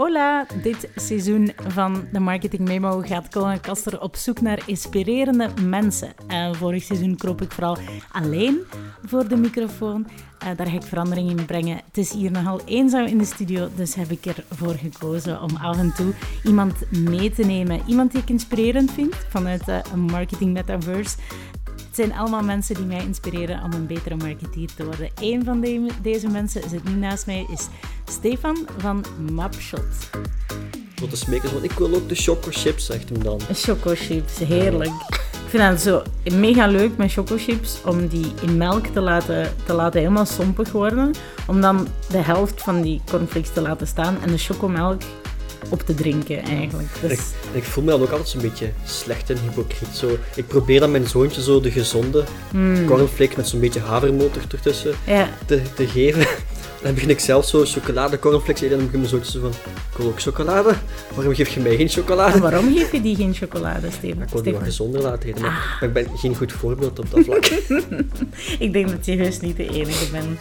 Hola! Dit seizoen van de Marketing Memo gaat Colin Kaster op zoek naar inspirerende mensen. Uh, vorig seizoen kroop ik vooral alleen voor de microfoon. Uh, daar ga ik verandering in brengen. Het is hier nogal eenzaam in de studio, dus heb ik ervoor gekozen om af en toe iemand mee te nemen. Iemand die ik inspirerend vind vanuit een marketing metaverse. Het zijn allemaal mensen die mij inspireren om een betere marketeer te worden. Een van de, deze mensen zit nu naast mij, is Stefan van Mapshot. Tot de smekers, want ik wil ook de choco chips, zegt hem dan. Choco chips, heerlijk. Ik vind het zo mega leuk met choco chips om die in melk te laten, te laten helemaal sompig worden. Om dan de helft van die cornflakes te laten staan en de chocomelk op te drinken eigenlijk. Dus... Ik, ik, voel me dan ook altijd zo'n beetje slecht en hypocriet. Zo, ik probeer dan mijn zoontje zo de gezonde mm. cornflake met zo'n beetje havermotor ertussen ja. te, te geven. Dan begin ik zelf zo chocolade cornflakes eten en dan begin mijn zoontje zo van, ik wil ook chocolade. Waarom geef je mij geen chocolade? waarom geef je die geen chocolade, Steven? ik wil die wat gezonder laten eten, maar, ah. ik ben geen goed voorbeeld op dat vlak. ik denk dat je heus niet de enige bent.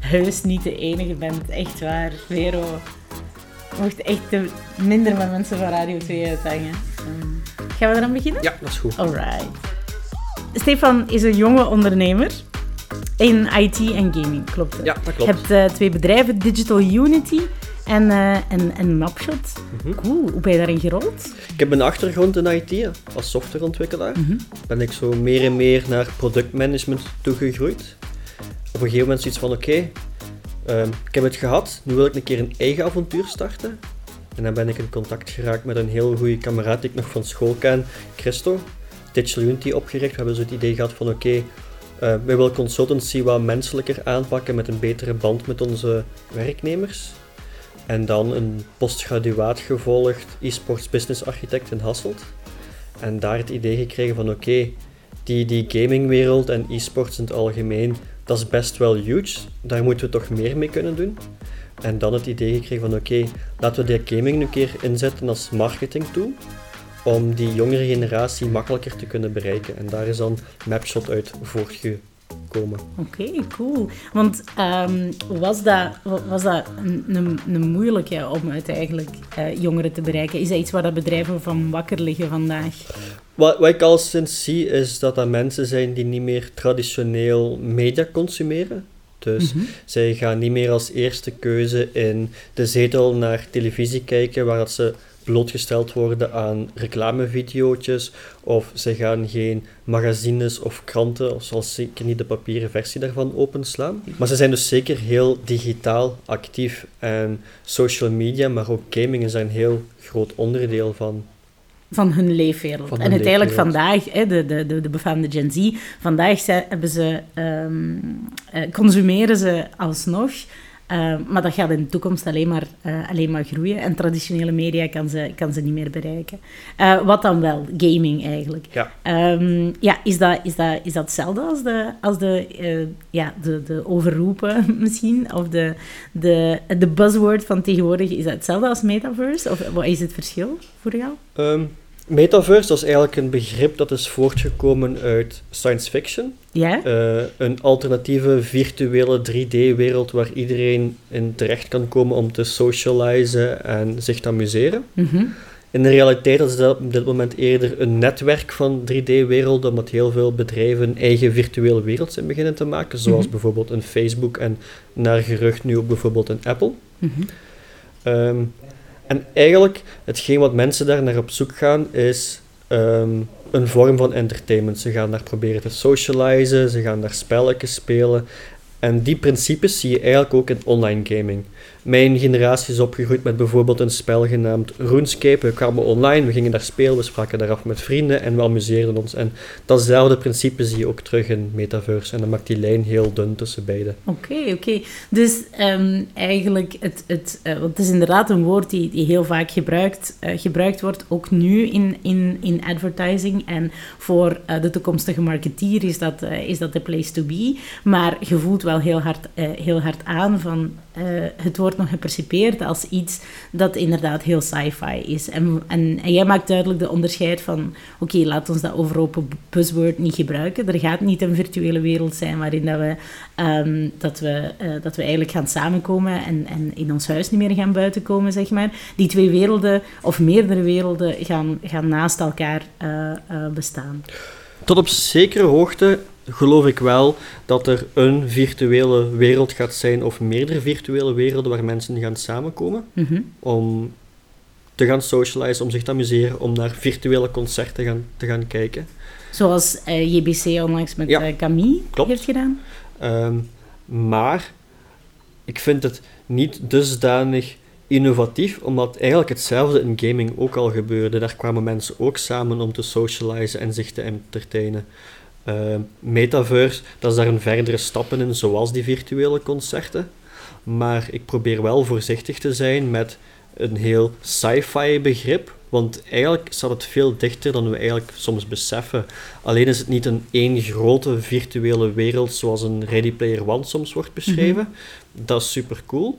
Heus niet de enige bent, echt waar. Vero, mocht echt minder met mensen van Radio 2 uithangen. Um, gaan we eraan beginnen? Ja, dat is goed. Alright. Stefan is een jonge ondernemer in IT en gaming, klopt Ja, dat klopt. Je hebt uh, twee bedrijven, Digital Unity en, uh, en, en Mapshot. Mm Cool, hoe ben je daarin gerold? Ik heb een achtergrond in IT, als softwareontwikkelaar. Mm Ben ik zo meer en meer naar productmanagement toegegroeid. Op een gegeven moment zoiets van, oké, Ehm, ik heb het gehad, nu wil ik een keer een eigen avontuur starten. En dan ben ik in contact geraakt met een heel goede kameraad die ik nog van school ken, Christo. Digital Unity opgericht. We hebben zo het idee gehad van oké, okay, uh, wij willen consultancy wat menselijker aanpakken met een betere band met onze werknemers. En dan een postgraduaat gevolgd, e-sports business architect in Hasselt. En daar het idee gekregen van oké, die, die gamingwereld en e-sports in het algemeen, dat is best wel huge. Daar moeten we toch meer mee kunnen doen. En dan het idee gekregen van oké, laten we die gaming een keer inzetten als marketing tool om die jongere generatie makkelijker te kunnen bereiken. En daar is dan Mapshot uit voortgekomen. Oké, cool. Want um, was dat, was dat een, een, een moeilijke om het eigenlijk uh, jongeren te bereiken? Is dat iets waar dat bedrijven van wakker liggen vandaag? Wat, wat ik al sinds zie, is dat dat mensen zijn die niet meer traditioneel media consumeren. Dus mhm. zij gaan niet meer als eerste keuze in de zetel naar televisie kijken, waar dat ze blootgesteld worden aan reclamevideootjes, of ze gaan geen magazines of kranten, of zoals zeker niet de papieren versie daarvan, openslaan. Maar ze zijn dus zeker heel digitaal actief en social media, maar ook gaming is daar een heel groot onderdeel van van hun leefwereld. en uiteindelijk vandaag, hè, de, de, de, de befaamde Gen Z, vandaag zijn, hebben ze, um, consumeren ze alsnog. Uh, maar dat gaat in de toekomst alleen maar, uh, alleen maar groeien. En traditionele media kan ze, kan ze niet meer bereiken. Uh, wat dan wel? Gaming eigenlijk. Ja, um, ja is, dat, is, dat, is dat hetzelfde als de, als de, ja, de, de overroepen misschien? Of de, de, de buzzword van tegenwoordig, is dat hetzelfde als metaverse? Of wat is het verschil voor jou? Um, Metaverse is eigenlijk een begrip dat is voortgekomen uit science fiction. Ja? Uh, een alternatieve virtuele 3D-wereld waar iedereen in terecht kan komen om te socializen en zich te amuseren. Mm In de realiteit is dat op dit moment eerder een netwerk van 3D-werelden, omdat heel veel bedrijven een eigen virtuele wereld zijn beginnen te maken, zoals mhm. bijvoorbeeld een Facebook en naar gerucht nu ook bijvoorbeeld een Apple. Mm en eigenlijk, hetgeen wat mensen daar naar op zoek gaan, is ehm, een vorm van entertainment. Ze gaan daar proberen te socializen, ze gaan daar spelletjes spelen. En die principes zie je eigenlijk ook in online gaming. Mijn generatie is opgegroeid met bijvoorbeeld een spel genaamd RuneScape. We kwamen online, we gingen daar spelen, we spraken daar af met vrienden en we amuseerden ons. En datzelfde principe zie je ook terug in Metaverse. En dan maakt die lijn heel dun tussen beide. Oké, oké. Dus um, eigenlijk, het, het, want het is inderdaad een woord die, die heel vaak gebruikt, uh, gebruikt wordt, ook nu in, in, in advertising. En voor uh, de toekomstige marketeer is dat, is dat de place to be. Maar je voelt wel heel hard, heel hard aan van eh, het wordt nog gepercipeerd als iets dat inderdaad heel sci-fi is. En, en, jij maakt duidelijk de onderscheid van, oké, laat ons dat overopen buzzword niet gebruiken. Er gaat niet een virtuele wereld zijn waarin dat we, ehm, dat we, uh, dat we eigenlijk gaan samenkomen en, en in ons huis niet meer gaan buiten komen, zeg maar. Die twee werelden, of meerdere werelden, gaan, gaan naast elkaar uh, bestaan. Tot op zekere hoogte geloof ik wel dat er een virtuele wereld gaat zijn, of meerdere virtuele werelden waar mensen gaan samenkomen. Mhm. Om te gaan socializen, om zich te amuseren, om naar virtuele concerten te gaan, te gaan kijken. Zoals uh, JBC onlangs met ja, uh, Camille klopt. heeft gedaan. Um, maar ik vind het niet dusdanig innovatief, omdat eigenlijk hetzelfde in gaming ook al gebeurde. Daar kwamen mensen ook samen om te socializen en zich te entertainen. Uh, metaverse, dat is daar een verdere stappen in, zoals die virtuele concerten. Maar ik probeer wel voorzichtig te zijn met een heel sci-fi begrip, want eigenlijk staat het veel dichter dan we eigenlijk soms beseffen. Alleen is het niet een één grote virtuele wereld zoals een Ready Player One soms wordt beschreven. Dat is super cool.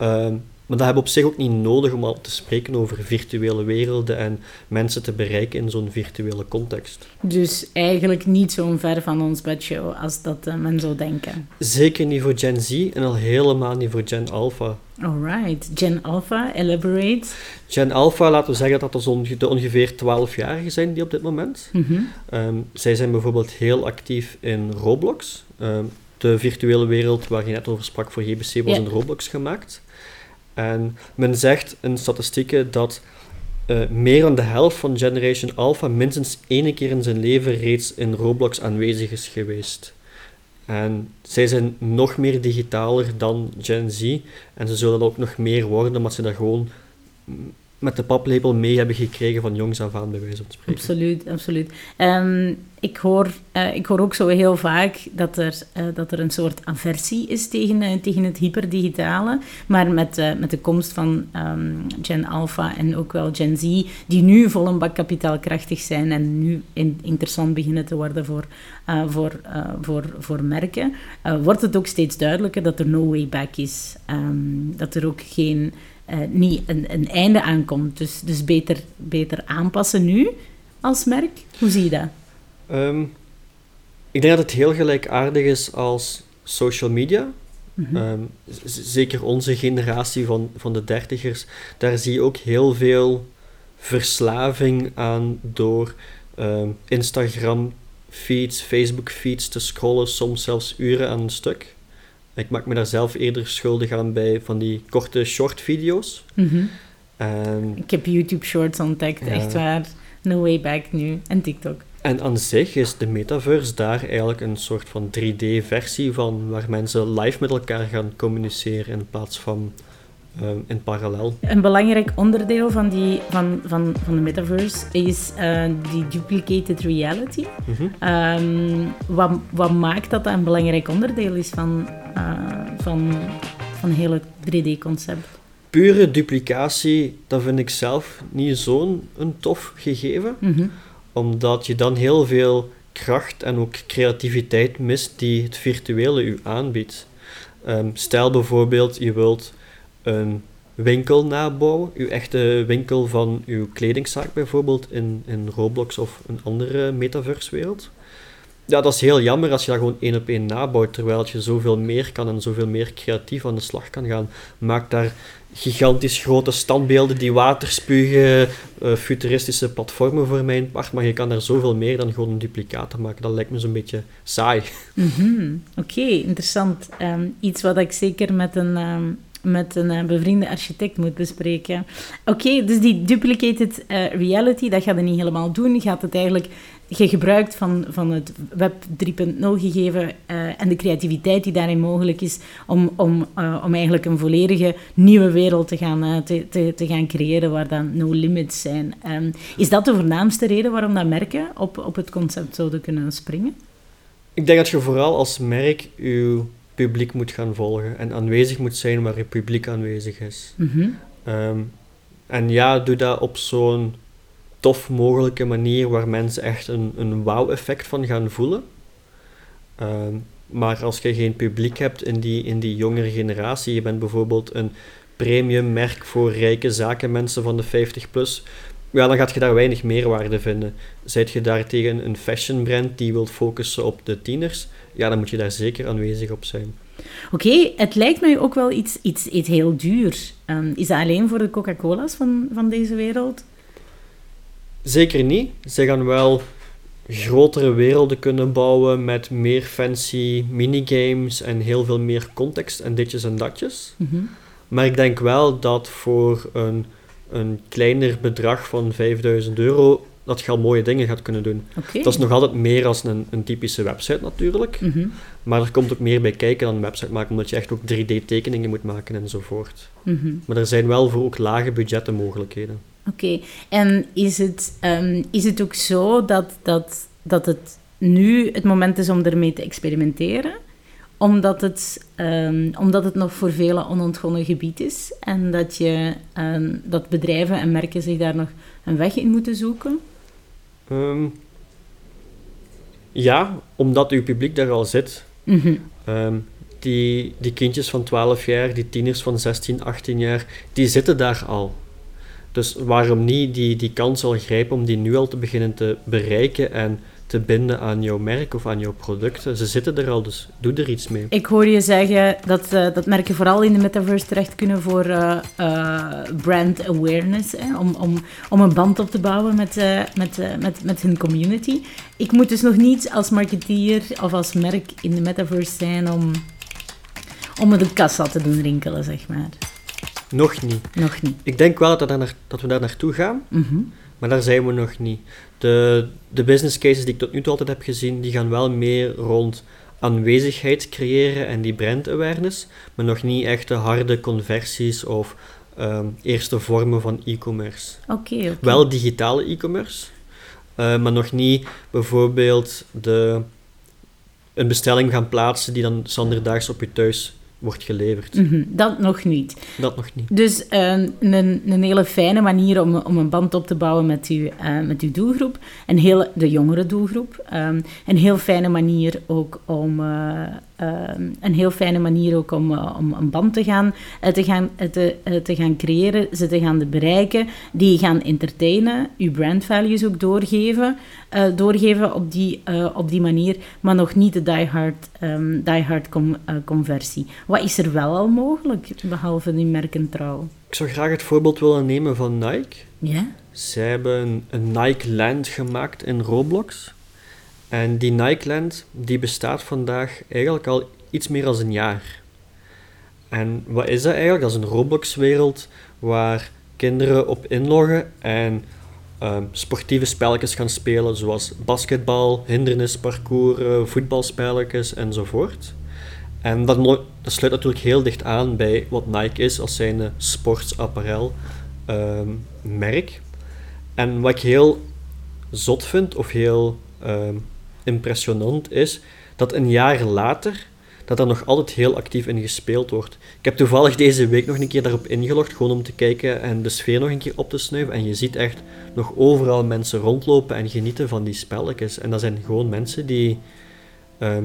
Uh, maar dat hebben we op zich ook niet nodig om al te spreken over virtuele werelden en mensen te bereiken in zo'n virtuele context. Dus eigenlijk niet zo ver van ons bedshow als dat uh, men zou denken. Zeker niet voor Gen Z en al helemaal niet voor Gen Alpha. Alright, Gen Alpha, elaborate. Gen Alpha, laten we zeggen dat dat onge de ongeveer 12-jarigen zijn die op dit moment. Mm -hmm. um, zij zijn bijvoorbeeld heel actief in Roblox. Um, de virtuele wereld waar je net over sprak voor GBC was yeah. in Roblox gemaakt. En men zegt in statistieken dat uh, meer dan de helft van Generation Alpha minstens één keer in zijn leven reeds in Roblox aanwezig is geweest. En zij zijn nog meer digitaler dan Gen Z. En ze zullen ook nog meer worden, omdat ze dat gewoon met de paplepel mee hebben gekregen van jongs af aan, bij wijze van spreken. Absoluut, absoluut. Um, ik, hoor, uh, ik hoor ook zo heel vaak dat er, uh, dat er een soort aversie is tegen, uh, tegen het hyperdigitale. Maar met, met de komst van um, Gen Alpha en ook wel Gen Z, die nu vol een bak kapitaalkrachtig zijn en nu in, interessant beginnen te worden voor, voor, voor, voor merken, wordt het ook steeds duidelijker dat er no way back is. Um, dat er ook geen uh, niet een, een, einde aankomt. Dus, dus beter, beter aanpassen nu als merk. Hoe zie je dat? Um, ik denk dat het heel gelijkaardig is als social media. Mm -hmm. um, zeker onze generatie van, van de dertigers, daar zie je ook heel veel verslaving aan door um, Instagram feeds, Facebook feeds te scrollen, soms zelfs uren aan een stuk. Ik maak me daar zelf eerder schuldig aan bij van die korte short video's. Mm -hmm. en, Ik heb YouTube Shorts ontdekt, ja. echt waar. No way back nu. En TikTok. En aan zich is de metaverse daar eigenlijk een soort van 3D-versie van, waar mensen live met elkaar gaan communiceren in plaats van uh, in parallel. Een belangrijk onderdeel van, die, van, van, van de metaverse is uh, die duplicated reality. Mm -hmm. um, wat, wat maakt dat dat een belangrijk onderdeel is van, van, van het hele 3D-concept? Pure duplicatie, dat vind ik zelf niet zo'n een tof gegeven. Mm -hmm. Omdat je dan heel veel kracht en ook creativiteit mist die het virtuele u aanbiedt. Um, stel bijvoorbeeld, je wilt een winkel nabouwen, uw echte winkel van uw kledingzaak bijvoorbeeld in, in Roblox of een andere metaverse-wereld. Ja, dat is heel jammer als je dat gewoon één op één nabouwt, terwijl je zoveel meer kan en zoveel meer creatief aan de slag kan gaan. Maak daar gigantisch grote standbeelden die water spugen, uh, futuristische platformen voor mijn part, maar je kan daar zoveel meer dan gewoon een duplicator maken. Dat lijkt me zo'n beetje saai. -hmm. Oké, interessant. Um, iets wat ik zeker met een... Um met een uh, bevriende architect moet bespreken. Oké, dus die duplicated uh, reality, dat gaat je niet helemaal doen. Je gaat het eigenlijk... Je gebruikt van, van het web 3.0 gegeven uh, en de creativiteit die daarin mogelijk is om, om, om eigenlijk een volledige nieuwe wereld te gaan, te, te, te, gaan creëren waar dan no limits zijn. Um, is dat de voornaamste reden waarom dat merken op, op het concept zouden kunnen springen? Ik denk dat je vooral als merk je publiek moet gaan volgen en aanwezig moet zijn waar je publiek aanwezig is. Mm -hmm. um, en ja, doe dat op zo'n tof mogelijke manier waar mensen echt een, een wauw-effect van gaan voelen. Um, Maar als je geen publiek hebt in die, in die jongere generatie, je bent bijvoorbeeld een premium merk voor rijke zakenmensen van de 50 plus, ja, dan gaat je daar weinig meerwaarde vinden. Zijt je daartegen een fashion brand die wil focussen op de tieners, ja, dan moet je daar zeker aanwezig op zijn. Oké, het lijkt mij ook wel iets, iets, iets heel duur. Um, is dat alleen voor de Coca-Cola's van, van deze wereld? Zeker niet. Ze gaan wel grotere werelden kunnen bouwen met meer fancy minigames en heel veel meer context en ditjes en datjes. Mhm. Maar ik denk wel dat voor een, een kleiner bedrag van 5000 euro dat je al mooie dingen gaat kunnen doen. Dat is nog altijd meer als een, een typische website natuurlijk. Mhm, Maar er komt ook meer bij kijken dan een website maken, omdat je echt ook 3D-tekeningen moet maken enzovoort. mhm. Maar er zijn wel voor ook lage budgetten mogelijkheden. Oké, en is het, ehm, is het ook zo dat, dat, dat het nu het moment is om ermee te experimenteren? Omdat het, ehm, omdat het nog voor velen onontgonnen gebied is en dat, je, ehm, dat bedrijven en merken zich daar nog een weg in moeten zoeken? Ja, omdat uw publiek daar al zit. Mhm, die, die kindjes van 12 jaar, die tieners van 16, 18 jaar, die zitten daar al. Dus waarom niet die, die kans al grijpen om die nu al te beginnen te bereiken en te binden aan jouw merk of aan jouw producten? Ze zitten er al, dus doe er iets mee. Ik hoor je zeggen dat, eh, dat merken vooral in de metaverse terecht kunnen voor eh, eh, brand awareness, om, om, om een band op te bouwen met, met, met, met hun community. Ik moet dus nog niet als marketeer of als merk in de metaverse zijn om, om het op kassa te doen rinkelen, zeg maar. Nog niet. Nog niet. Ik denk wel dat, we daar naar- dat we daar naartoe gaan, Mhm. maar daar zijn we nog niet. De, de business cases die ik tot nu toe altijd heb gezien, die gaan wel meer rond aanwezigheid creëren en die brand awareness, maar nog niet echte harde conversies of ehm, eerste vormen van e-commerce. Oké, oké. Wel digitale e-commerce, eh, maar nog niet bijvoorbeeld de, een bestelling gaan plaatsen die dan zanderdaags op je thuis wordt geleverd. Mhm, Dat nog niet. Dat nog niet. Dus eh, een, een hele fijne manier om, om een band op te bouwen met uw, eh, met uw doelgroep. Een heel, de jongere doelgroep. Ehm, een heel fijne manier ook om, eh, ehm, een heel fijne manier ook om, eh, om een band te gaan, eh, te, gaan, eh, te, te gaan creëren, ze te gaan bereiken, die gaan entertainen, uw brand values ook doorgeven, doorgeven op, die, op die manier, maar nog niet de die-hard ehm, die-hard com- eh, conversie. Wat is er wel al mogelijk, behalve die merkentrouw? Ik zou graag het voorbeeld willen nemen van Nike. Ja? Zij hebben een, een Nike Land gemaakt in Roblox. En die Nike Land die bestaat vandaag eigenlijk al iets meer dan een jaar. En wat is dat eigenlijk? Dat is een Roblox-wereld waar kinderen op inloggen en ehm, sportieve spelletjes gaan spelen, zoals basketbal, hindernisparcours, eh, voetbalspelletjes enzovoort. En dat, dat sluit natuurlijk heel dicht aan bij wat Nike is als zijn eh, sportsapparel ehm, merk. En wat ik heel zot vind, of heel ehm, impressionant, is dat een jaar later dat er nog altijd heel actief in gespeeld wordt. Ik heb toevallig deze week nog een keer daarop ingelogd, gewoon om te kijken en de sfeer nog een keer op te snuiven. En je ziet echt nog overal mensen rondlopen en genieten van die spelletjes. En dat zijn gewoon mensen die ehm,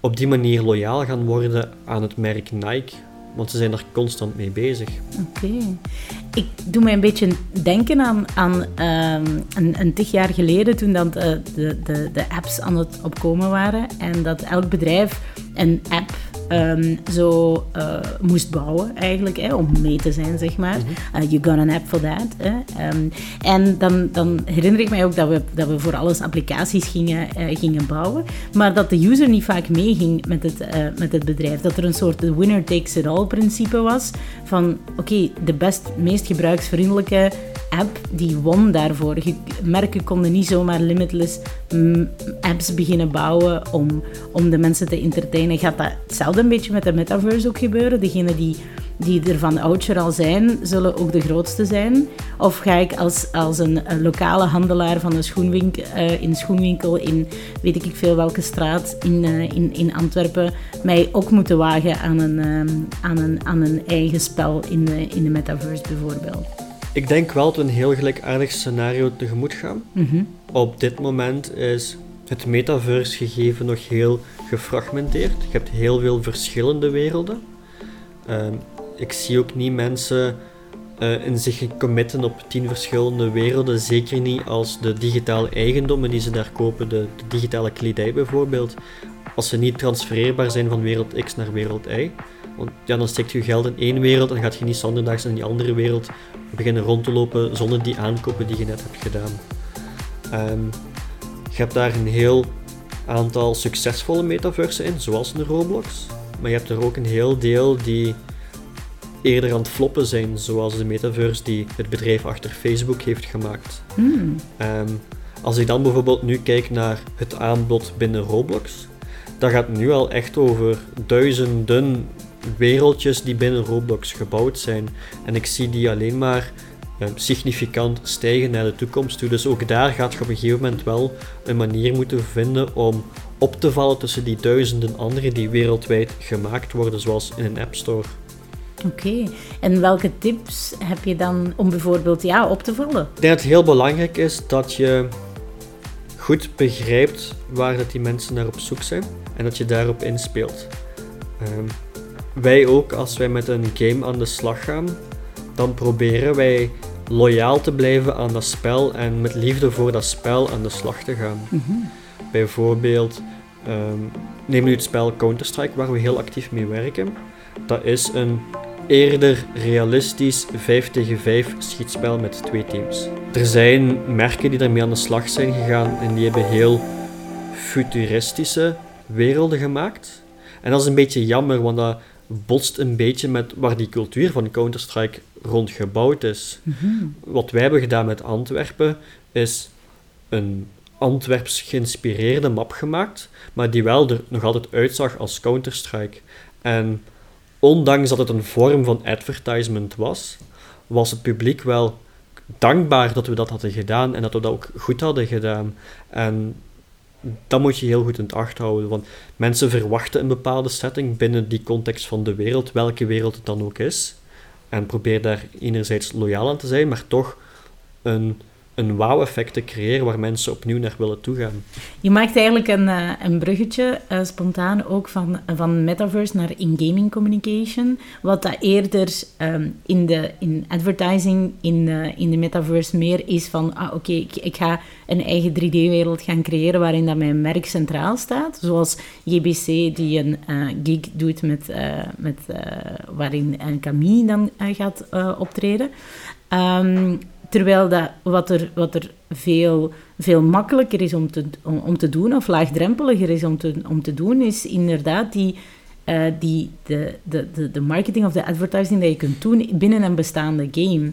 op die manier loyaal gaan worden aan het merk Nike. Want ze zijn er constant mee bezig. Oké. Ik doe mij een beetje denken aan, aan ehm, een, een tig jaar geleden, toen dat, eh, de, de, de apps aan het opkomen waren. En dat elk bedrijf een app ehm, zo eh, moest bouwen, eigenlijk, hè, om mee te zijn, zeg maar. Eh, you got an app for that. Hè. Ehm, en dan, dan herinner ik mij ook dat we, dat we voor alles applicaties gingen, eh, gingen bouwen, maar dat de user niet vaak meeging met het, met het bedrijf. Dat er een soort winner takes it all principe was, van oké, de best, meest gebruiksvriendelijke app die won daarvoor. Merken konden niet zomaar limitless mm, apps beginnen bouwen om, om de mensen te entertainen. Gaat dat hetzelfde een beetje met de metaverse ook gebeuren? Degenen die, die er van oudsher al zijn, zullen ook de grootste zijn? Of ga ik als, als een, lokale handelaar van een schoenwinkel, eh, in schoenwinkel in weet ik veel welke straat in, eh, in, in Antwerpen mij ook moeten wagen aan een, ehm, aan een, aan een eigen spel in de, in de metaverse bijvoorbeeld? Ik denk wel dat we een heel gelijkaardig scenario tegemoet gaan. Mhm. Op dit moment is het metaverse gegeven nog heel gefragmenteerd. Je hebt heel veel verschillende werelden. Ehm, ik zie ook niet mensen uh, in zich committen op tien verschillende werelden. Zeker niet als de digitale eigendommen die ze daar kopen, de, de digitale kledij bijvoorbeeld, als ze niet transfereerbaar zijn van wereld X naar wereld Y. Want ja, dan steekt je geld in één wereld en gaat je niet zonderdaags in die andere wereld beginnen rond te lopen zonder die aankopen die je net hebt gedaan. Um, je hebt daar een heel aantal succesvolle metaversen in, zoals een Roblox. Maar je hebt er ook een heel deel die eerder aan het floppen zijn, zoals de metaverse die het bedrijf achter Facebook heeft gemaakt. Hmm. Ehm, als ik dan bijvoorbeeld nu kijk naar het aanbod binnen Roblox, dat gaat nu al echt over duizenden wereldjes die binnen Roblox gebouwd zijn. En ik zie die alleen maar significant stijgen naar de toekomst toe. Dus ook daar gaat je op een gegeven moment wel een manier moeten vinden om op te vallen tussen die duizenden andere die wereldwijd gemaakt worden, zoals in een App Store. Oké, en welke tips heb je dan om bijvoorbeeld ja, op te vallen? Ik denk dat het heel belangrijk is dat je goed begrijpt waar dat die mensen naar op zoek zijn en dat je daarop inspeelt. Um, wij ook, als wij met een game aan de slag gaan, dan proberen wij loyaal te blijven aan dat spel en met liefde voor dat spel aan de slag te gaan. Mhm. Bijvoorbeeld, um, neem nu het spel Counter-Strike, waar we heel actief mee werken. Dat is een eerder realistisch 5 tegen 5 schietspel met twee teams. Er zijn merken die daarmee aan de slag zijn gegaan en die hebben heel futuristische werelden gemaakt. En dat is een beetje jammer, want dat botst een beetje met waar die cultuur van Counter-Strike rond gebouwd is. Mhm. Wat wij hebben gedaan met Antwerpen is een Antwerps geïnspireerde map gemaakt, maar die wel er nog altijd uitzag als Counter-Strike. En ondanks dat het een vorm van advertisement was, was het publiek wel dankbaar dat we dat hadden gedaan en dat we dat ook goed hadden gedaan. En dat moet je heel goed in het acht houden, want mensen verwachten een bepaalde setting binnen die context van de wereld, welke wereld het dan ook is. En probeer daar enerzijds loyaal aan te zijn, maar toch een een wow-effect te creëren waar mensen opnieuw naar willen toegaan. Je maakt eigenlijk een, uh, een bruggetje, uh, spontaan ook, van, van metaverse naar in-gaming communication. Wat dat eerder um, in, de, in advertising, in, uh, in de metaverse meer is van, ah oké, ik, ik, ga een eigen 3D-wereld gaan creëren waarin dat mijn merk centraal staat. Zoals JBC die een gig doet met, met waarin Camille dan gaat optreden. Um, Terwijl dat, wat, er, wat er veel, veel makkelijker is om te, om, te doen, of laagdrempeliger is om te, om te doen, is inderdaad die, uh, die, de, de, de, de marketing of de advertising dat je kunt doen binnen een bestaande game.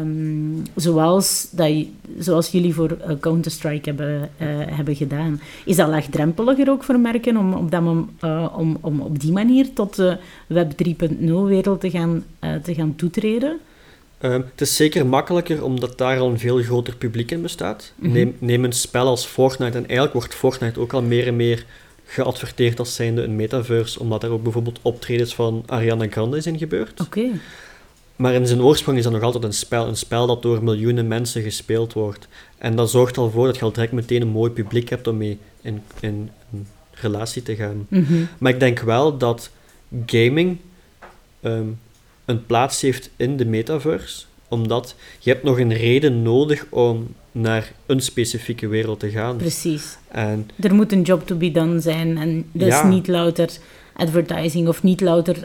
Um, zoals, dat zoals jullie voor uh, Counter-Strike hebben, uh, hebben gedaan. Is dat laagdrempeliger ook voor merken om op, dat, om, om op die manier tot de Web 3.0-wereld te, gaan te gaan toetreden? Um, het is zeker makkelijker omdat daar al een veel groter publiek in bestaat. Mhm. neem, neem, een spel als Fortnite en eigenlijk wordt Fortnite ook al meer en meer geadverteerd als zijnde een metaverse, omdat er ook bijvoorbeeld optredens van Ariana Grande zijn gebeurd. Oké. Maar in zijn oorsprong is dat nog altijd een spel, een spel dat door miljoenen mensen gespeeld wordt. En dat zorgt al voor dat je al direct meteen een mooi publiek hebt om mee in, in een relatie te gaan. Mhm. Maar ik denk wel dat gaming um, een plaats heeft in de metaverse, omdat je hebt nog een reden nodig om naar een specifieke wereld te gaan. Precies. En, er moet een job to be done zijn en is niet louter advertising of niet louter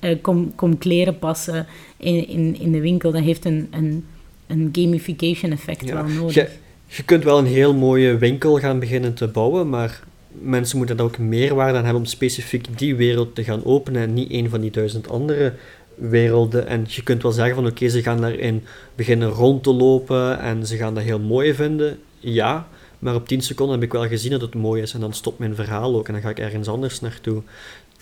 uh, kom, kom kleren passen in, in, in de winkel. Dat heeft een, een, een gamification effect ja. wel nodig. Je, je kunt wel een heel mooie winkel gaan beginnen te bouwen, maar mensen moeten daar ook meerwaarde aan hebben om specifiek die wereld te gaan openen en niet een van die duizend andere werelden. En je kunt wel zeggen van oké, ze gaan daarin beginnen rond te lopen en ze gaan dat heel mooi vinden. Ja, maar op 10 seconden heb ik wel gezien dat het mooi is en dan stopt mijn verhaal ook en dan ga ik ergens anders naartoe.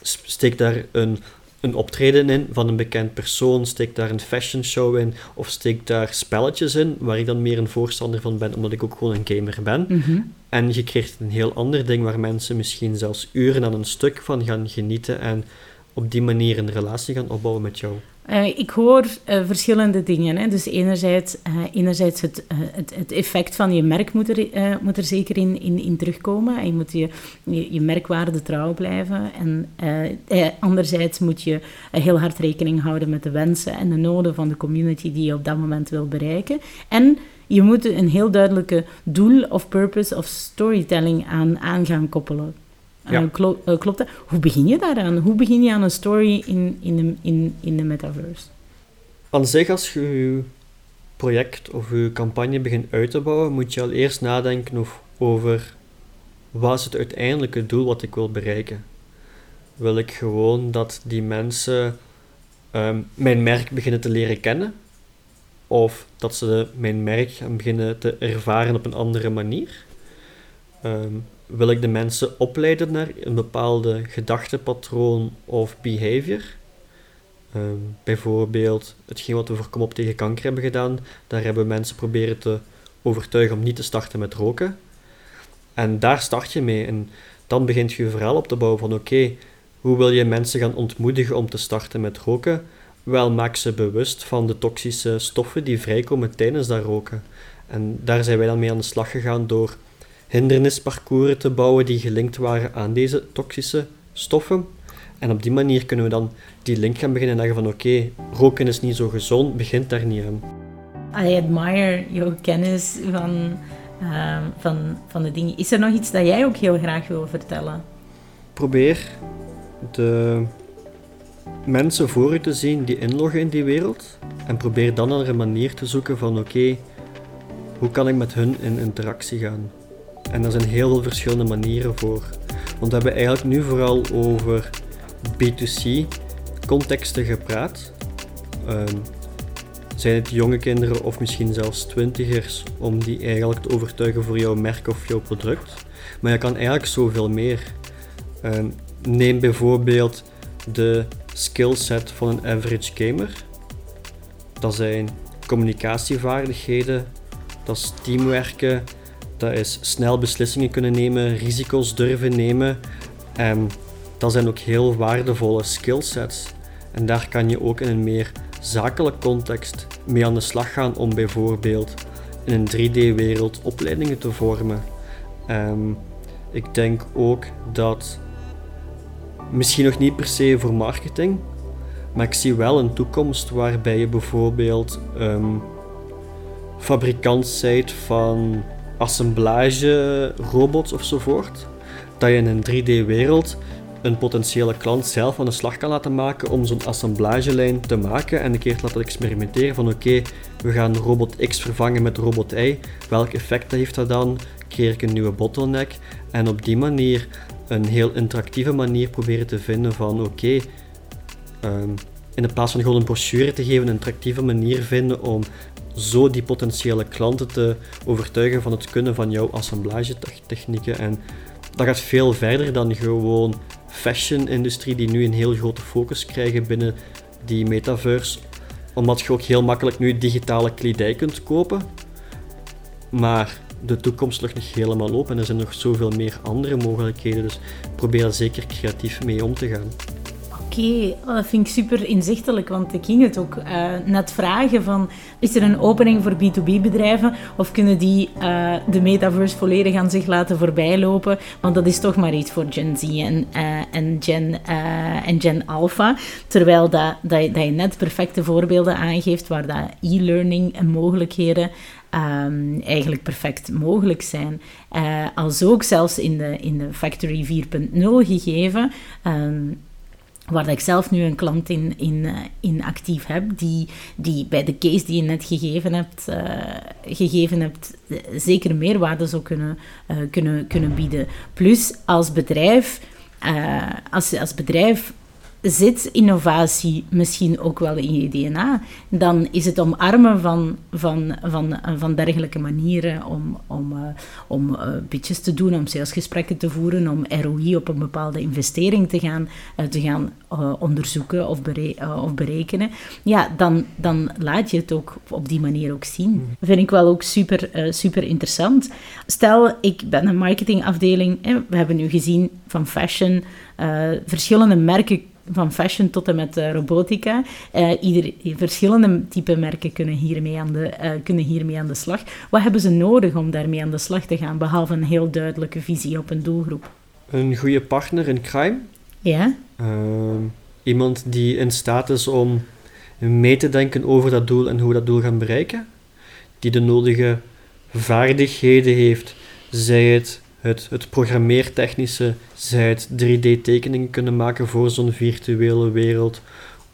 Steek daar een, een optreden in van een bekend persoon, steek daar een fashion show in of steek daar spelletjes in waar ik dan meer een voorstander van ben omdat ik ook gewoon een gamer ben. Mhm. En je krijgt een heel ander ding waar mensen misschien zelfs uren aan een stuk van gaan genieten en op die manier een relatie gaan opbouwen met jou. Uh, ik hoor uh, verschillende dingen. Hè. Dus enerzijds, uh, enerzijds het, het, het, effect van je merk moet er, moet er zeker in, in, in terugkomen. En je moet je, je, je merkwaarde trouw blijven. En anderzijds moet je heel hard rekening houden met de wensen en de noden van de community die je op dat moment wil bereiken. En je moet een heel duidelijke doel of purpose of storytelling aan, aan gaan koppelen. Ja. Uh, klopt dat? Hoe begin je daaraan? Hoe begin je aan een story in, in, de, in, in de metaverse? Aan zich, als je je project of je campagne begint uit te bouwen, moet je al eerst nadenken over wat is het uiteindelijke doel wat ik wil bereiken. Wil ik gewoon dat die mensen um, mijn merk beginnen te leren kennen? Of dat ze mijn merk gaan beginnen te ervaren op een andere manier? Um, wil ik de mensen opleiden naar een bepaalde gedachtepatroon of behavior. Ehm, bijvoorbeeld hetgeen wat we voor Kom op tegen kanker hebben gedaan, daar hebben mensen proberen te overtuigen om niet te starten met roken. En daar start je mee. En dan begint je je verhaal op te bouwen van oké, hoe wil je mensen gaan ontmoedigen om te starten met roken? Wel, maak ze bewust van de toxische stoffen die vrijkomen tijdens dat roken. En daar zijn wij dan mee aan de slag gegaan door hindernisparcours te bouwen die gelinkt waren aan deze toxische stoffen. En op die manier kunnen we dan die link gaan beginnen en zeggen van oké, roken is niet zo gezond, begint daar niet aan. I admire jouw kennis van, ehm, van, van de dingen. Is er nog iets dat jij ook heel graag wil vertellen? Probeer de mensen voor je te zien die inloggen in die wereld en probeer dan naar een manier te zoeken van oké, hoe kan ik met hun in interactie gaan? En er zijn heel veel verschillende manieren voor. Want we hebben eigenlijk nu vooral over B2C contexten gepraat. Um, zijn het jonge kinderen of misschien zelfs twintigers om die eigenlijk te overtuigen voor jouw merk of jouw product. Maar je kan eigenlijk zoveel meer. Um, neem bijvoorbeeld de skillset van een average gamer. Dat zijn communicatievaardigheden, dat is teamwerken, dat is snel beslissingen kunnen nemen, risico's durven nemen. En dat zijn ook heel waardevolle skillsets. En daar kan je ook in een meer zakelijk context mee aan de slag gaan om bijvoorbeeld in een 3D-wereld opleidingen te vormen. Um, ik denk ook dat misschien nog niet per se voor marketing, maar ik zie wel een toekomst waarbij je bijvoorbeeld um, fabrikant zijt van assemblage robots ofzovoort, dat je in een 3D-wereld een potentiële klant zelf aan de slag kan laten maken om zo'n assemblagelijn te maken en een keer te laten experimenteren van oké, we gaan robot X vervangen met robot Y, welk effect heeft dat dan? Creëer ik een nieuwe bottleneck? En op die manier een heel interactieve manier proberen te vinden van oké, ehm, in plaats van gewoon een brochure te geven, een interactieve manier vinden om zo die potentiële klanten te overtuigen van het kunnen van jouw assemblagetechnieken. En dat gaat veel verder dan gewoon fashion-industrie die nu een heel grote focus krijgen binnen die metaverse. Omdat je ook heel makkelijk nu digitale kledij kunt kopen. Maar de toekomst ligt nog helemaal open en er zijn nog zoveel meer andere mogelijkheden. Dus probeer er zeker creatief mee om te gaan. Oké, dat vind ik super inzichtelijk, want ik ging het ook uh, net vragen van, is er een opening voor B2B-bedrijven of kunnen die uh, de metaverse volledig aan zich laten voorbijlopen? Want dat is toch maar iets voor Gen Z en, en, Gen, en Gen Alpha, terwijl dat, dat, dat je net perfecte voorbeelden aangeeft waar dat e-learning en mogelijkheden um, eigenlijk perfect mogelijk zijn. Als ook zelfs in de, in de Factory 4.0 gegeven. Um, waar ik zelf nu een klant in, in, eh, in actief heb, die, die bij de case die je net gegeven hebt, uh, gegeven hebt uh, zeker meerwaarde zou kunnen, kunnen, kunnen bieden. Plus als bedrijf, als, als bedrijf zit innovatie misschien ook wel in je DNA, dan is het omarmen van, van, van, van dergelijke manieren om, om, uh, om uh, pitches te doen, om salesgesprekken te voeren, om ROI op een bepaalde investering te gaan, uh, te gaan onderzoeken of, bere of berekenen. Ja, dan, dan laat je het ook op die manier ook zien. Mm. Vind ik wel ook super, super interessant. Stel, ik ben een marketingafdeling, we hebben nu gezien van fashion, verschillende merken van fashion tot en met robotica. Uh, ieder, verschillende type merken kunnen hiermee, aan de, kunnen hiermee aan de slag. Wat hebben ze nodig om daarmee aan de slag te gaan, behalve een heel duidelijke visie op een doelgroep? Een goede partner in crime. Ja. Ehm, iemand die in staat is om mee te denken over dat doel en hoe we dat doel gaan bereiken. Die de nodige vaardigheden heeft, zij het, het, het programmeertechnische, zij het 3D-tekeningen kunnen maken voor zo'n virtuele wereld,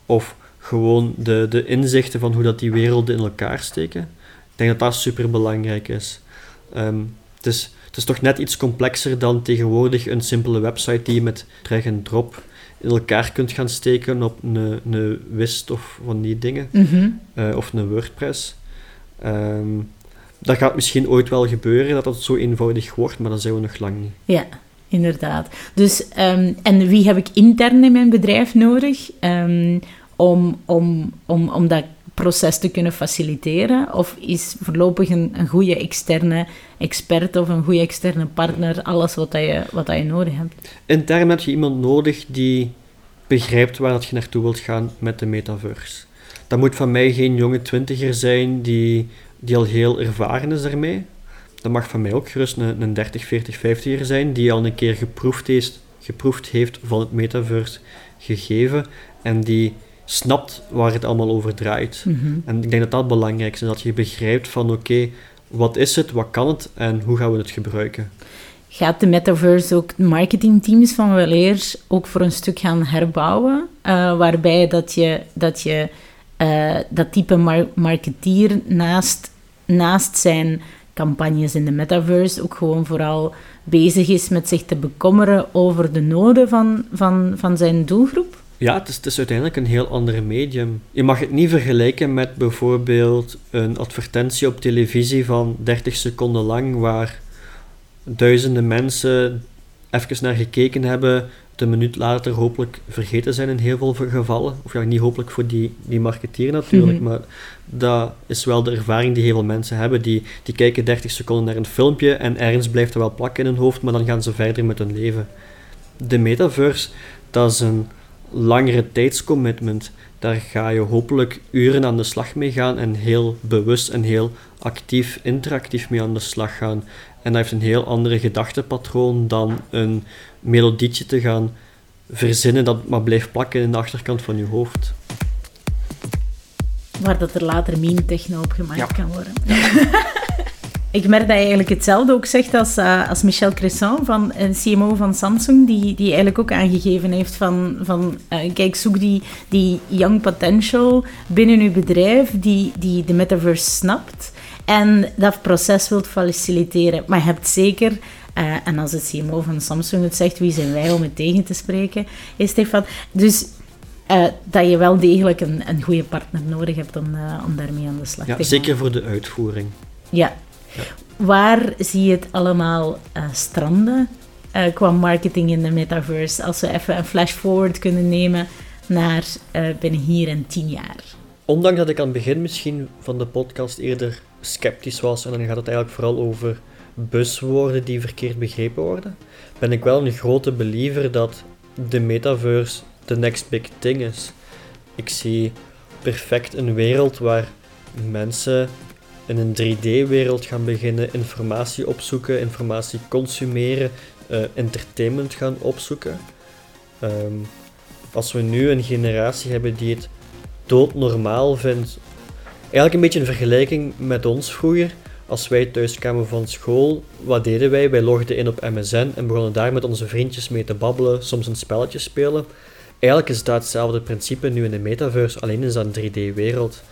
of gewoon de, de inzichten van hoe dat die werelden in elkaar steken. Ik denk dat dat super belangrijk is. Ehm, het is. Het is toch net iets complexer dan tegenwoordig een simpele website die je met drag en drop in elkaar kunt gaan steken op een, een Wist of van die dingen. Mhm. Eh, of een WordPress. Ehm, dat gaat misschien ooit wel gebeuren, dat dat zo eenvoudig wordt, maar dat zijn we nog lang niet. Ja, inderdaad. Dus, ehm, en wie heb ik intern in mijn bedrijf nodig um, om, om, om, om dat proces te kunnen faciliteren? Of is voorlopig een, een goede externe expert of een goede externe partner alles wat, dat je, wat dat je nodig hebt? Intern heb je iemand nodig die begrijpt waar dat je naartoe wilt gaan met de metaverse. Dat moet van mij geen jonge twintiger zijn die, die al heel ervaren is daarmee. Dat mag van mij ook gerust een, een 30, 40, 50er zijn die al een keer geproefd heeft, geproefd heeft van het metaverse gegeven en die snapt waar het allemaal over draait. Mhm. En ik denk dat dat belangrijk is, dat je begrijpt van oké, wat is het, wat kan het en hoe gaan we het gebruiken. Gaat de metaverse ook marketingteams van Weleer ook voor een stuk gaan herbouwen? Uh, waarbij dat je dat, je, uh, dat type mar marketeer naast, naast zijn campagnes in de metaverse ook gewoon vooral bezig is met zich te bekommeren over de noden van, van, van zijn doelgroep? Ja, het is, het is uiteindelijk een heel ander medium. Je mag het niet vergelijken met bijvoorbeeld een advertentie op televisie van 30 seconden lang, waar duizenden mensen even naar gekeken hebben, een minuut later hopelijk vergeten zijn in heel veel gevallen. Of ja, niet hopelijk voor die, die marketeer natuurlijk, mhm. maar dat is wel de ervaring die heel veel mensen hebben. Die, die kijken 30 seconden naar een filmpje en ergens blijft er wel plakken in hun hoofd, maar dan gaan ze verder met hun leven. De metaverse, dat is een langere tijdscommitment. Daar ga je hopelijk uren aan de slag mee gaan en heel bewust en heel actief, interactief mee aan de slag gaan. En dat heeft een heel andere gedachtepatroon dan een melodietje te gaan verzinnen dat maar blijft plakken in de achterkant van je hoofd. Waar dat er later meme-techno op gemaakt kan worden. Ik merk dat je eigenlijk hetzelfde ook zegt als, uh, als Michel Cresson, van een CMO van Samsung, die, die eigenlijk ook aangegeven heeft van, van uh, kijk, zoek die, die young potential binnen uw bedrijf, die, die de metaverse snapt en dat proces wilt faciliteren. Maar je hebt zeker uh, en als het CMO van Samsung het zegt, wie zijn wij om het tegen te spreken? Is Stefan. Dus uh, dat je wel degelijk een, een goede partner nodig hebt om, uh, om daarmee aan de slag ja, te gaan. Zeker voor de uitvoering. Ja, Waar zie je het allemaal uh, stranden uh, qua marketing in de metaverse? Als we even een flash forward kunnen nemen naar uh, binnen hier en tien jaar. Ondanks dat ik aan het begin misschien van de podcast eerder sceptisch was, en dan gaat het eigenlijk vooral over buswoorden die verkeerd begrepen worden, ben ik wel een grote believer dat de metaverse de next big thing is. Ik zie perfect een wereld waar mensen in een 3D-wereld gaan beginnen informatie opzoeken, informatie consumeren, uh, entertainment gaan opzoeken. Um, als we nu een generatie hebben die het doodnormaal vindt, eigenlijk een beetje een vergelijking met ons vroeger. Als wij thuis kwamen van school, wat deden wij? Wij logden in op MSN en begonnen daar met onze vriendjes mee te babbelen, soms een spelletje spelen. Eigenlijk is dat hetzelfde principe nu in de metaverse, alleen is dat een 3D-wereld.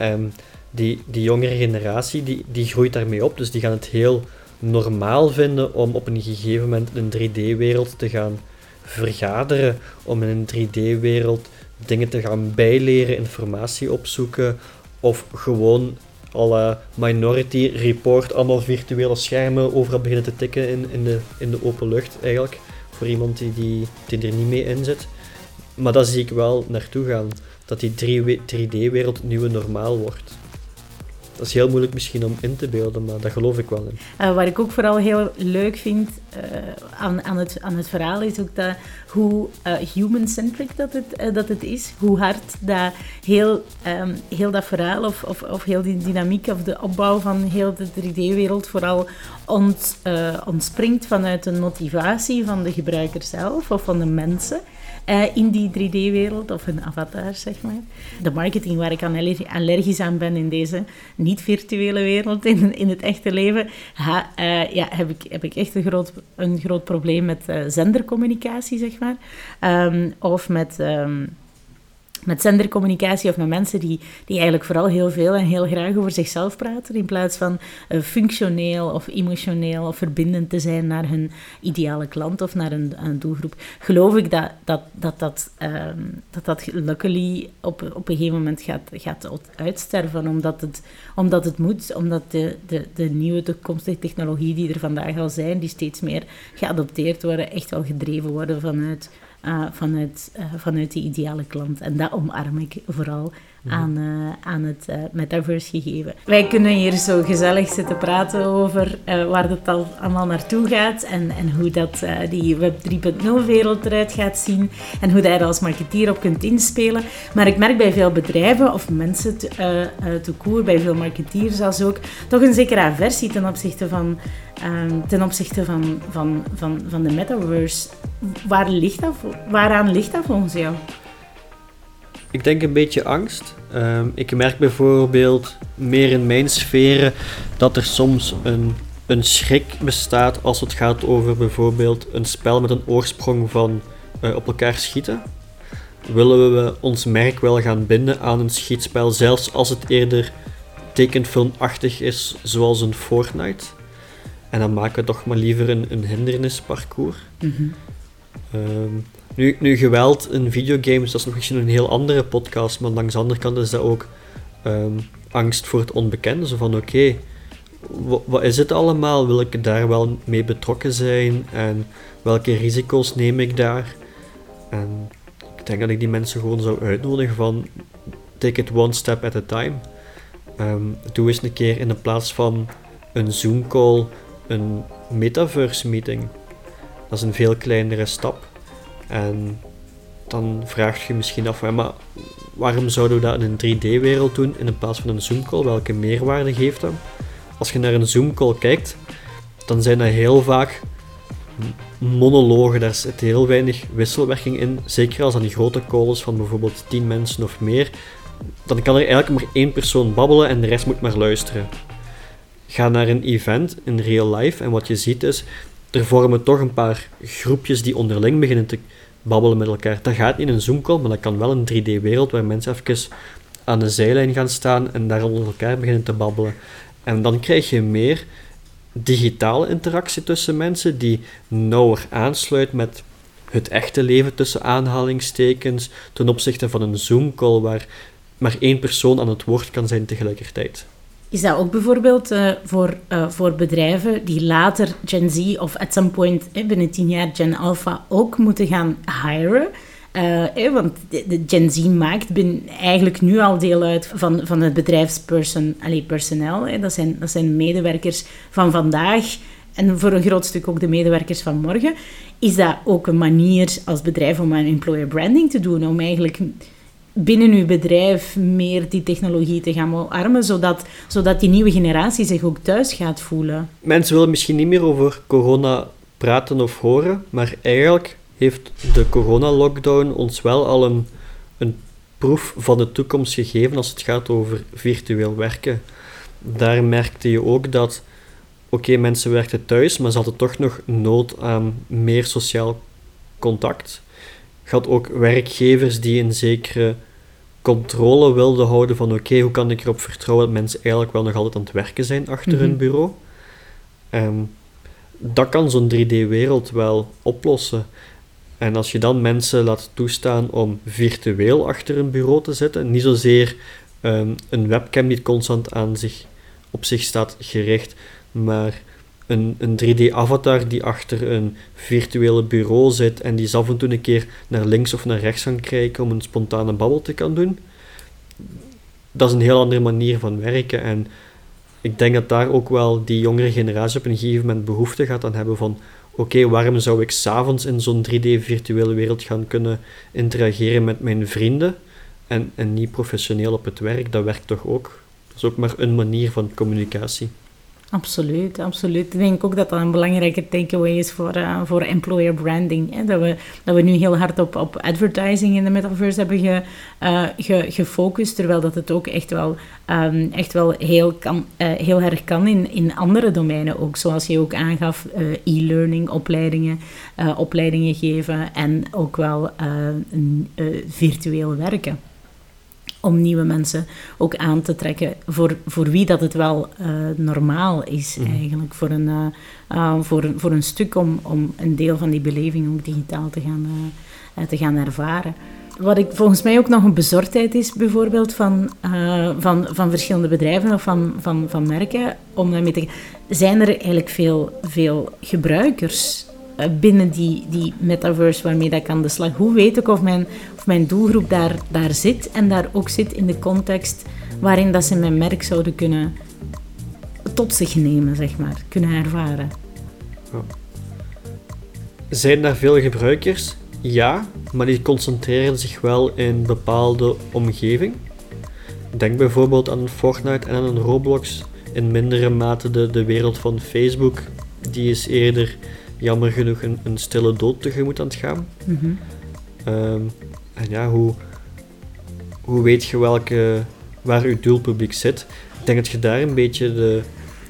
Um, die, die jongere generatie die, die groeit daarmee op. Dus die gaan het heel normaal vinden om op een gegeven moment in een 3D-wereld te gaan vergaderen. Om in een 3D-wereld dingen te gaan bijleren, informatie opzoeken. Of gewoon alle Minority Report, allemaal virtuele schermen overal beginnen te tikken in, in, de, in de open lucht eigenlijk. Voor iemand die, die, die er niet mee in zit. Maar daar zie ik wel naartoe gaan. Dat die 3D-wereld het nieuwe normaal wordt. Dat is heel moeilijk misschien om in te beelden, maar daar geloof ik wel in. Uh, wat ik ook vooral heel leuk vind uh, aan, aan, het, aan het verhaal is ook dat hoe uh, human-centric dat het, dat het is. Hoe hard dat heel, um, heel dat verhaal of, of, of heel die dynamiek of de opbouw van heel de 3D-wereld vooral ont, ontspringt vanuit een motivatie van de gebruiker zelf of van de mensen. Uh, in die 3D-wereld, of een avatar, zeg maar. De marketing waar ik allergisch aan ben in deze niet-virtuele wereld, in, in het echte leven, uh, ja, heb, ik, heb ik echt een groot, een groot probleem met uh, zendercommunicatie, zeg maar. Um, of met... Um, met zendercommunicatie of met mensen die, die eigenlijk vooral heel veel en heel graag over zichzelf praten, in plaats van uh, functioneel of emotioneel of verbindend te zijn naar hun ideale klant of naar een, een doelgroep, geloof ik dat dat, dat, dat, um, dat, dat luckily op, op een gegeven moment gaat, gaat uitsterven, omdat het, omdat het moet, omdat de, de, de nieuwe toekomstige technologie die er vandaag al zijn, die steeds meer geadopteerd worden, echt wel gedreven worden vanuit uh, vanuit, uh, vanuit die ideale klant. En dat omarm ik vooral. Aan, uh, aan het metaverse gegeven. Wij kunnen hier zo gezellig zitten praten over waar het al allemaal naartoe gaat en, en hoe dat, die Web 3.0 wereld eruit gaat zien en hoe je als marketeer op kunt inspelen. Maar ik merk bij veel bedrijven of mensen te, koer, bij veel marketeers als ook, toch een zekere aversie ten opzichte van Um, ten opzichte van, van, van, van de metaverse. Waar ligt dat, waaraan ligt dat volgens jou? Ik denk een beetje angst. Um, ik merk bijvoorbeeld meer in mijn sferen dat er soms een, een schrik bestaat als het gaat over bijvoorbeeld een spel met een oorsprong van uh, op elkaar schieten. Willen we ons merk wel gaan binden aan een schietspel, zelfs als het eerder tekenfilmachtig is, zoals een Fortnite? En dan maken we toch maar liever een, een hindernisparcours. Mhm. Ehm, nu, nu, geweld in videogames, dat is nog misschien een heel andere podcast, maar langs de andere kant is dat ook ehm, angst voor het onbekende. Zo van, oké, wat is het allemaal? Wil ik daar wel mee betrokken zijn? En welke risico's neem ik daar? En ik denk dat ik die mensen gewoon zou uitnodigen van, take it one step at a time. Um, doe eens een keer in de plaats van een Zoom-call een metaverse meeting. Dat is een veel kleinere stap. En dan vraag je misschien af, maar waarom zouden we dat in een 3D-wereld doen in plaats van een Zoom-call? Welke meerwaarde geeft dat? Als je naar een Zoom-call kijkt, dan zijn dat heel vaak monologen. Daar zit heel weinig wisselwerking in. Zeker als aan die grote calls van bijvoorbeeld 10 mensen of meer. Dan kan er eigenlijk maar één persoon babbelen en de rest moet maar luisteren ga naar een event in real life en wat je ziet is, er vormen toch een paar groepjes die onderling beginnen te babbelen met elkaar. Dat gaat niet in een Zoom-call, maar dat kan wel een 3D-wereld waar mensen even aan de zijlijn gaan staan en daar onder elkaar beginnen te babbelen. En dan krijg je meer digitale interactie tussen mensen die nauwer aansluit met het echte leven tussen aanhalingstekens ten opzichte van een Zoom-call waar maar één persoon aan het woord kan zijn tegelijkertijd. Is dat ook bijvoorbeeld uh, voor, uh, voor bedrijven die later Gen Z of at some point eh, binnen tien jaar Gen Alpha ook moeten gaan hiren? Eh, want de, Gen Z maakt ben eigenlijk nu al deel uit van, van het bedrijfspersoneel. Eh, dat, zijn, dat zijn medewerkers van vandaag en voor een groot stuk ook de medewerkers van morgen. Is dat ook een manier als bedrijf om aan employer branding te doen? Om eigenlijk binnen uw bedrijf meer die technologie te gaan omarmen, zodat, zodat die nieuwe generatie zich ook thuis gaat voelen? Mensen willen misschien niet meer over corona praten of horen, maar eigenlijk heeft de corona-lockdown ons wel al een, een proef van de toekomst gegeven als het gaat over virtueel werken. Daar merkte je ook dat, oké, mensen werkten thuis, maar ze hadden toch nog nood aan meer sociaal contact. Had ook werkgevers die een zekere controle wilden houden van oké, hoe kan ik erop vertrouwen dat mensen eigenlijk wel nog altijd aan het werken zijn achter hun mhm. bureau. Um, dat kan zo'n 3D-wereld wel oplossen. En als je dan mensen laat toestaan om virtueel achter een bureau te zitten, niet zozeer um, een webcam die constant aan zich, op zich staat gericht, maar een, een 3D-avatar die achter een virtuele bureau zit en die af en toe een keer naar links of naar rechts kan kijken om een spontane babbel te kan doen. Dat is een heel andere manier van werken en ik denk dat daar ook wel die jongere generatie op een gegeven moment behoefte gaat aan hebben van oké, waarom zou ik s'avonds in zo'n 3D-virtuele wereld gaan kunnen interageren met mijn vrienden en, en niet professioneel op het werk? Dat werkt toch ook? Dat is ook maar een manier van communicatie. Absoluut, absoluut. Ik denk ook dat dat een belangrijke takeaway is voor, uh, voor employer branding. Hè? Dat, we, dat we nu heel hard op, op advertising in de metaverse hebben ge, gefocust, terwijl dat het ook echt wel, um, echt wel heel, kan, uh, heel erg kan in, in andere domeinen ook. Zoals je ook aangaf, e-learning, opleidingen, opleidingen geven en ook wel virtueel werken om nieuwe mensen ook aan te trekken voor, voor wie dat het wel uh, normaal is mm. eigenlijk. Voor een, uh, uh, voor, voor een stuk om, om een deel van die beleving ook digitaal te gaan, te gaan ervaren. Wat ik volgens mij ook nog een bezorgdheid is, bijvoorbeeld van, van, van verschillende bedrijven of van, van, van merken, om daarmee te zijn er eigenlijk veel, veel gebruikers eh, binnen die, die metaverse waarmee dat ik aan de slag. Hoe weet ik of mijn, of mijn doelgroep daar, daar zit en daar ook zit in de context waarin dat ze mijn merk zouden kunnen tot zich nemen, zeg maar, kunnen ervaren. Zijn daar veel gebruikers? Ja, maar die concentreren zich wel in bepaalde omgeving. Denk bijvoorbeeld aan Fortnite en aan Roblox. In mindere mate de, de wereld van Facebook. Die is eerder jammer genoeg een, een stille dood tegemoet aan het gaan. Mhm. Ehm, en ja, hoe, hoe weet je welke, waar je doelpubliek zit? Ik denk dat je daar een beetje de,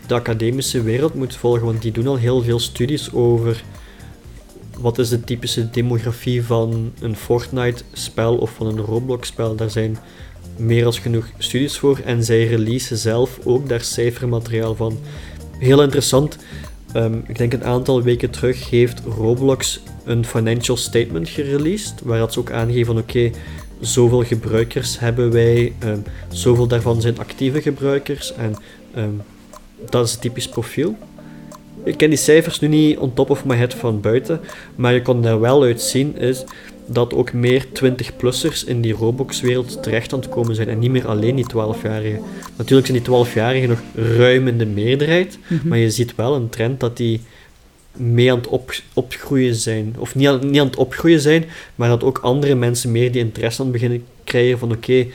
de academische wereld moet volgen, want die doen al heel veel studies over wat is de typische demografie van een Fortnite-spel of van een Roblox-spel. Daar zijn meer dan genoeg studies voor en zij releasen zelf ook daar cijfermateriaal van. Heel interessant. Ehm, ik denk een aantal weken terug heeft Roblox een financial statement gereleased, waar ze ook aangeven oké, zoveel gebruikers hebben wij, um, zoveel daarvan zijn actieve gebruikers en ehm, dat is het typisch profiel. Ik ken die cijfers nu niet on top of my head van buiten, maar je kon er wel uit zien is dat ook meer 20-plussers in die Roblox-wereld terecht aan het komen zijn en niet meer alleen die 12-jarigen. Natuurlijk zijn die 12-jarigen nog ruim in de meerderheid, mhm. maar je ziet wel een trend dat die mee aan het op, opgroeien zijn. Of niet aan, niet aan het opgroeien zijn, maar dat ook andere mensen meer die interesse aan beginnen krijgen van oké,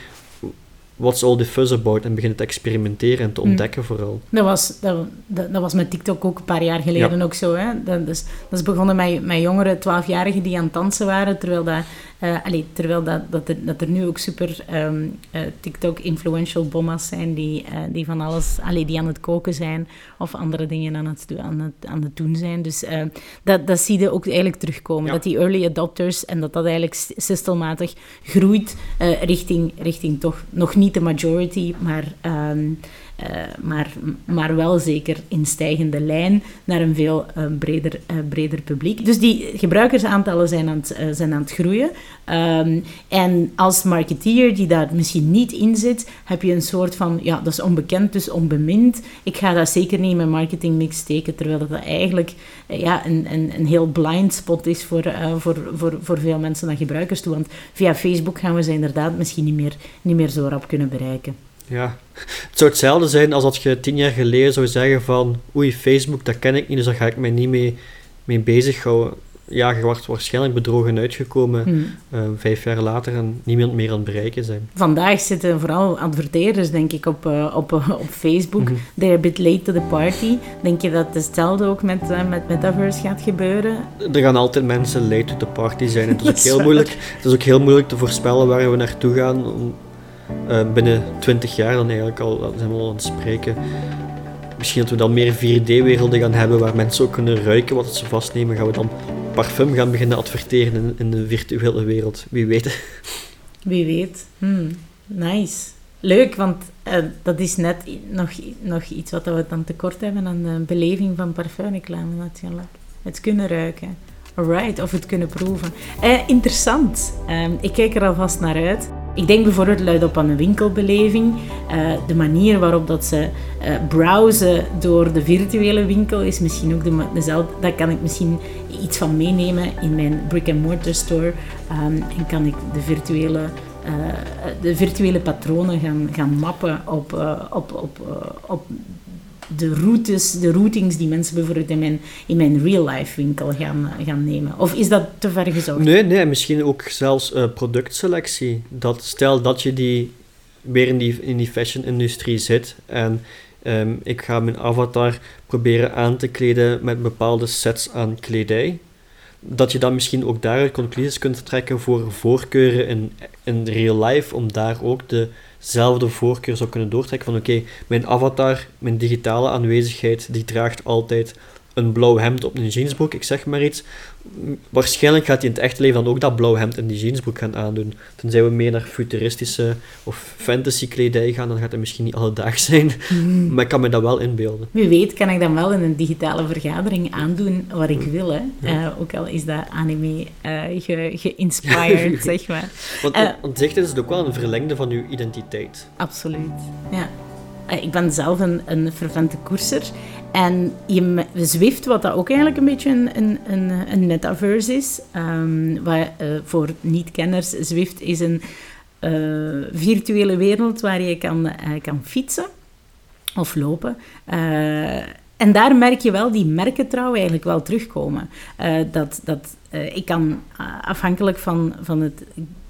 what's all the fuzz about en beginnen te experimenteren en te mm. ontdekken vooral. Dat was, dat, dat, was met TikTok ook een paar jaar geleden ook zo. Hè? Dat, is, dat is begonnen met, met jongere 12-jarigen die aan het dansen waren, terwijl dat uh, terwijl dat, dat, er, dat er nu ook super um, uh, TikTok-influential bomma's zijn die, uh, die van alles, allee, die aan het koken zijn of andere dingen aan het, aan het, aan het doen zijn. Dus dat, dat zie je ook eigenlijk terugkomen. Dat die early adopters en dat dat eigenlijk stelselmatig groeit richting, richting toch nog niet de majority, maar... Um, uh, maar, maar wel zeker in stijgende lijn naar een veel uh, breder, uh, breder publiek. Dus die gebruikersaantallen zijn aan het, zijn aan het groeien. Um, en als marketeer die daar misschien niet in zit, heb je een soort van, ja, dat is onbekend, dus onbemind. Ik ga dat zeker niet in mijn marketingmix steken, terwijl dat eigenlijk ja, een, een, een heel blind spot is voor, voor, voor, voor veel mensen naar gebruikers toe. Want via Facebook gaan we ze inderdaad misschien niet meer, niet meer zo rap kunnen bereiken. Ja, het zou hetzelfde zijn als dat je tien jaar geleden zou zeggen van oei, Facebook, dat ken ik niet, dus daar ga ik mij niet mee, mee bezighouden. Ja, je wordt waarschijnlijk bedrogen uitgekomen hmm. uh, vijf jaar later en niemand meer aan het bereiken zijn. Vandaag zitten vooral adverteerders, denk ik, op, uh, op, uh, op Facebook. Mm -hmm. They're a bit late to the party. Denk je dat hetzelfde ook met, met Metaverse gaat gebeuren? Er gaan altijd mensen late to the party zijn. Het is, ook heel moeilijk, het is ook heel moeilijk te voorspellen waar we naartoe gaan uh, binnen 20 jaar dan eigenlijk al zijn we al aan het spreken. Misschien dat we dan meer 4D-werelden gaan hebben waar mensen ook kunnen ruiken wat ze vastnemen. Gaan we dan parfum gaan beginnen adverteren in, in de virtuele wereld? Wie weet. Wie weet. Hmm, nice. Leuk, want uh, dat is net nog, nog iets wat we dan tekort hebben aan de beleving van parfumreclame natuurlijk. Het kunnen ruiken. Alright, of het kunnen proeven. Uh, interessant. Uh, ik kijk er alvast naar uit. Ik denk bijvoorbeeld luid op aan een winkelbeleving. Uh, de manier waarop dat ze uh, browsen door de virtuele winkel is misschien ook de, dezelfde. Daar kan ik misschien iets van meenemen in mijn brick-and-mortar store. Um, en kan ik de virtuele, uh, de virtuele patronen gaan, gaan mappen op, op, op, op de routes, de routings die mensen bijvoorbeeld in mijn, in mijn real-life winkel gaan, gaan nemen? Of is dat te ver gezocht? Nee, nee, misschien ook zelfs uh, productselectie. Dat, stel dat je die weer in die, in die fashion-industrie zit en ehm, ik ga mijn avatar proberen aan te kleden met bepaalde sets aan kledij dat je dan misschien ook daaruit conclusies kunt trekken voor voorkeuren in, in real life, om daar ook dezelfde voorkeur zou kunnen doortrekken van oké, mijn avatar, mijn digitale aanwezigheid, die draagt altijd een blauw hemd op een jeansbroek, ik zeg maar iets. Waarschijnlijk gaat hij in het echte leven dan ook dat blauw hemd en die jeansbroek gaan aandoen. Tenzij we meer naar futuristische of fantasy kledij gaan, dan gaat het misschien niet alledaags zijn. Hmm. Maar ik kan me dat wel inbeelden. Wie weet kan ik dan wel in een digitale vergadering aandoen wat ik wil. Hè? Eh, ook al is dat anime uh, geïnspired, zeg maar. Want, uh, want zegt is het ook wel een verlengde van uw identiteit. Absoluut, ja. Ik ben zelf een, een fervente koerser. En je, Zwift, wat dat ook eigenlijk een beetje een, een, een, metaverse is. Waar, uh, voor niet-kenners, Zwift is een uh, virtuele wereld waar je kan, uh, kan fietsen of lopen. en daar merk je wel die merkentrouw eigenlijk wel terugkomen. dat, dat, ik kan afhankelijk van, van het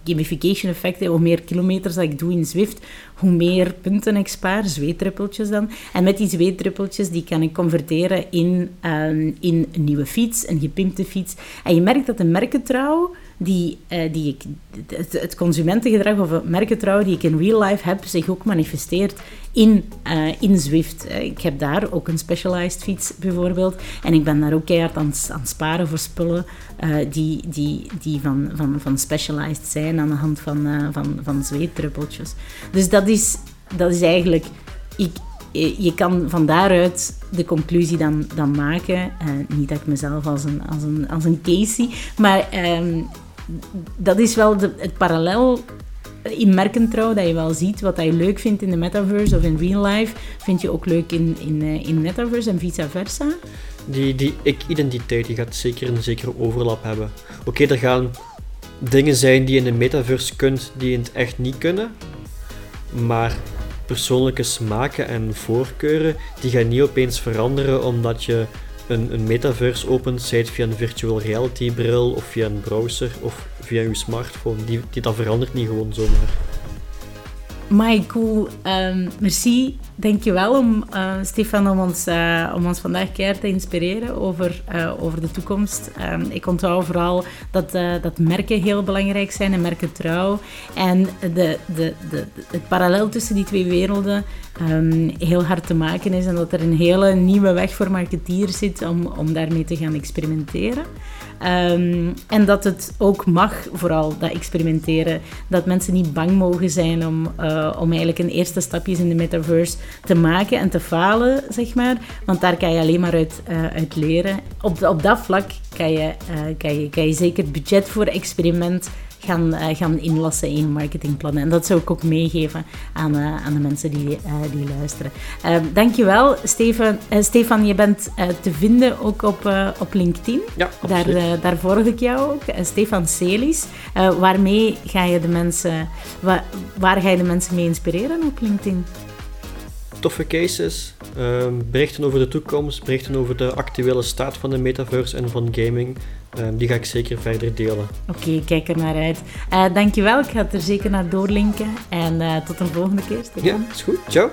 gamification effect. Hoe meer kilometers dat ik doe in Zwift, hoe meer punten ik spaar, zweetdruppeltjes dan. En met die zweetdruppeltjes die kan ik converteren in, um, in een nieuwe fiets, een gepimpte fiets. En je merkt dat de merkentrouw die, uh, die ik, het, het, consumentengedrag of merkentrouw die ik in real life heb, zich ook manifesteert in, uh, in Zwift. Uh, ik heb daar ook een specialized fiets bijvoorbeeld. En ik ben daar ook keihard aan, aan sparen voor spullen die, die, die van, van, van specialized zijn aan de hand van, van, van zweetdruppeltjes. Dus dat is, dat is eigenlijk... Ik, je kan van daaruit de conclusie dan, dan maken. niet dat ik mezelf als een, als een, als een Casey, maar ehm, dat is wel de, het parallel in merkentrouw, dat je wel ziet wat je leuk vindt in de metaverse of in real life, vind je ook leuk in, in, eh, in metaverse en vice versa. Die, die ik-identiteit die gaat zeker een zekere overlap hebben. Oké, er gaan dingen zijn die je in de metaverse kunt, die in het echt niet kunnen. Maar persoonlijke smaken en voorkeuren, die gaan niet opeens veranderen omdat je een, een metaverse opent, zij via een virtual reality bril of via een browser of via je smartphone. Die, die, dat verandert niet gewoon zomaar. My cool. Um, merci. Dankjewel om, uh, Stefan om ons, uh, om ons vandaag keer te inspireren over, uh, over de toekomst. Um, ik onthoud vooral dat, dat merken heel belangrijk zijn en merken trouw. En de, de, de, het parallel tussen die twee werelden um, heel hard te maken is. En dat er een hele nieuwe weg voor marketeers zit om, om daarmee te gaan experimenteren. Um, en dat het ook mag, vooral dat experimenteren. Dat mensen niet bang mogen zijn om, om eigenlijk een eerste stapjes in de metaverse te maken en te falen, zeg maar. Want daar kan je alleen maar uit, uh, uit leren. Op, op dat vlak kan je, uh, kan, je, kan je zeker budget voor experiment gaan, uh, gaan inlassen in marketingplannen. En dat zou ik ook meegeven aan, aan de mensen die, die luisteren. dankjewel, Stefan. Stefan, je bent te vinden ook op, op LinkedIn. Ja, daar, daar volg ik jou ook. Stefan Celis. waarmee ga je de mensen, waar, waar ga je de mensen mee inspireren op LinkedIn? Toffe cases, ehm, berichten over de toekomst, berichten over de actuele staat van de metaverse en van gaming. Ehm, die ga ik zeker verder delen. Oké, kijk er naar uit. Uh, dankjewel, ik ga het er zeker naar doorlinken. En uh, tot een volgende keer. Ja, is goed. Ciao.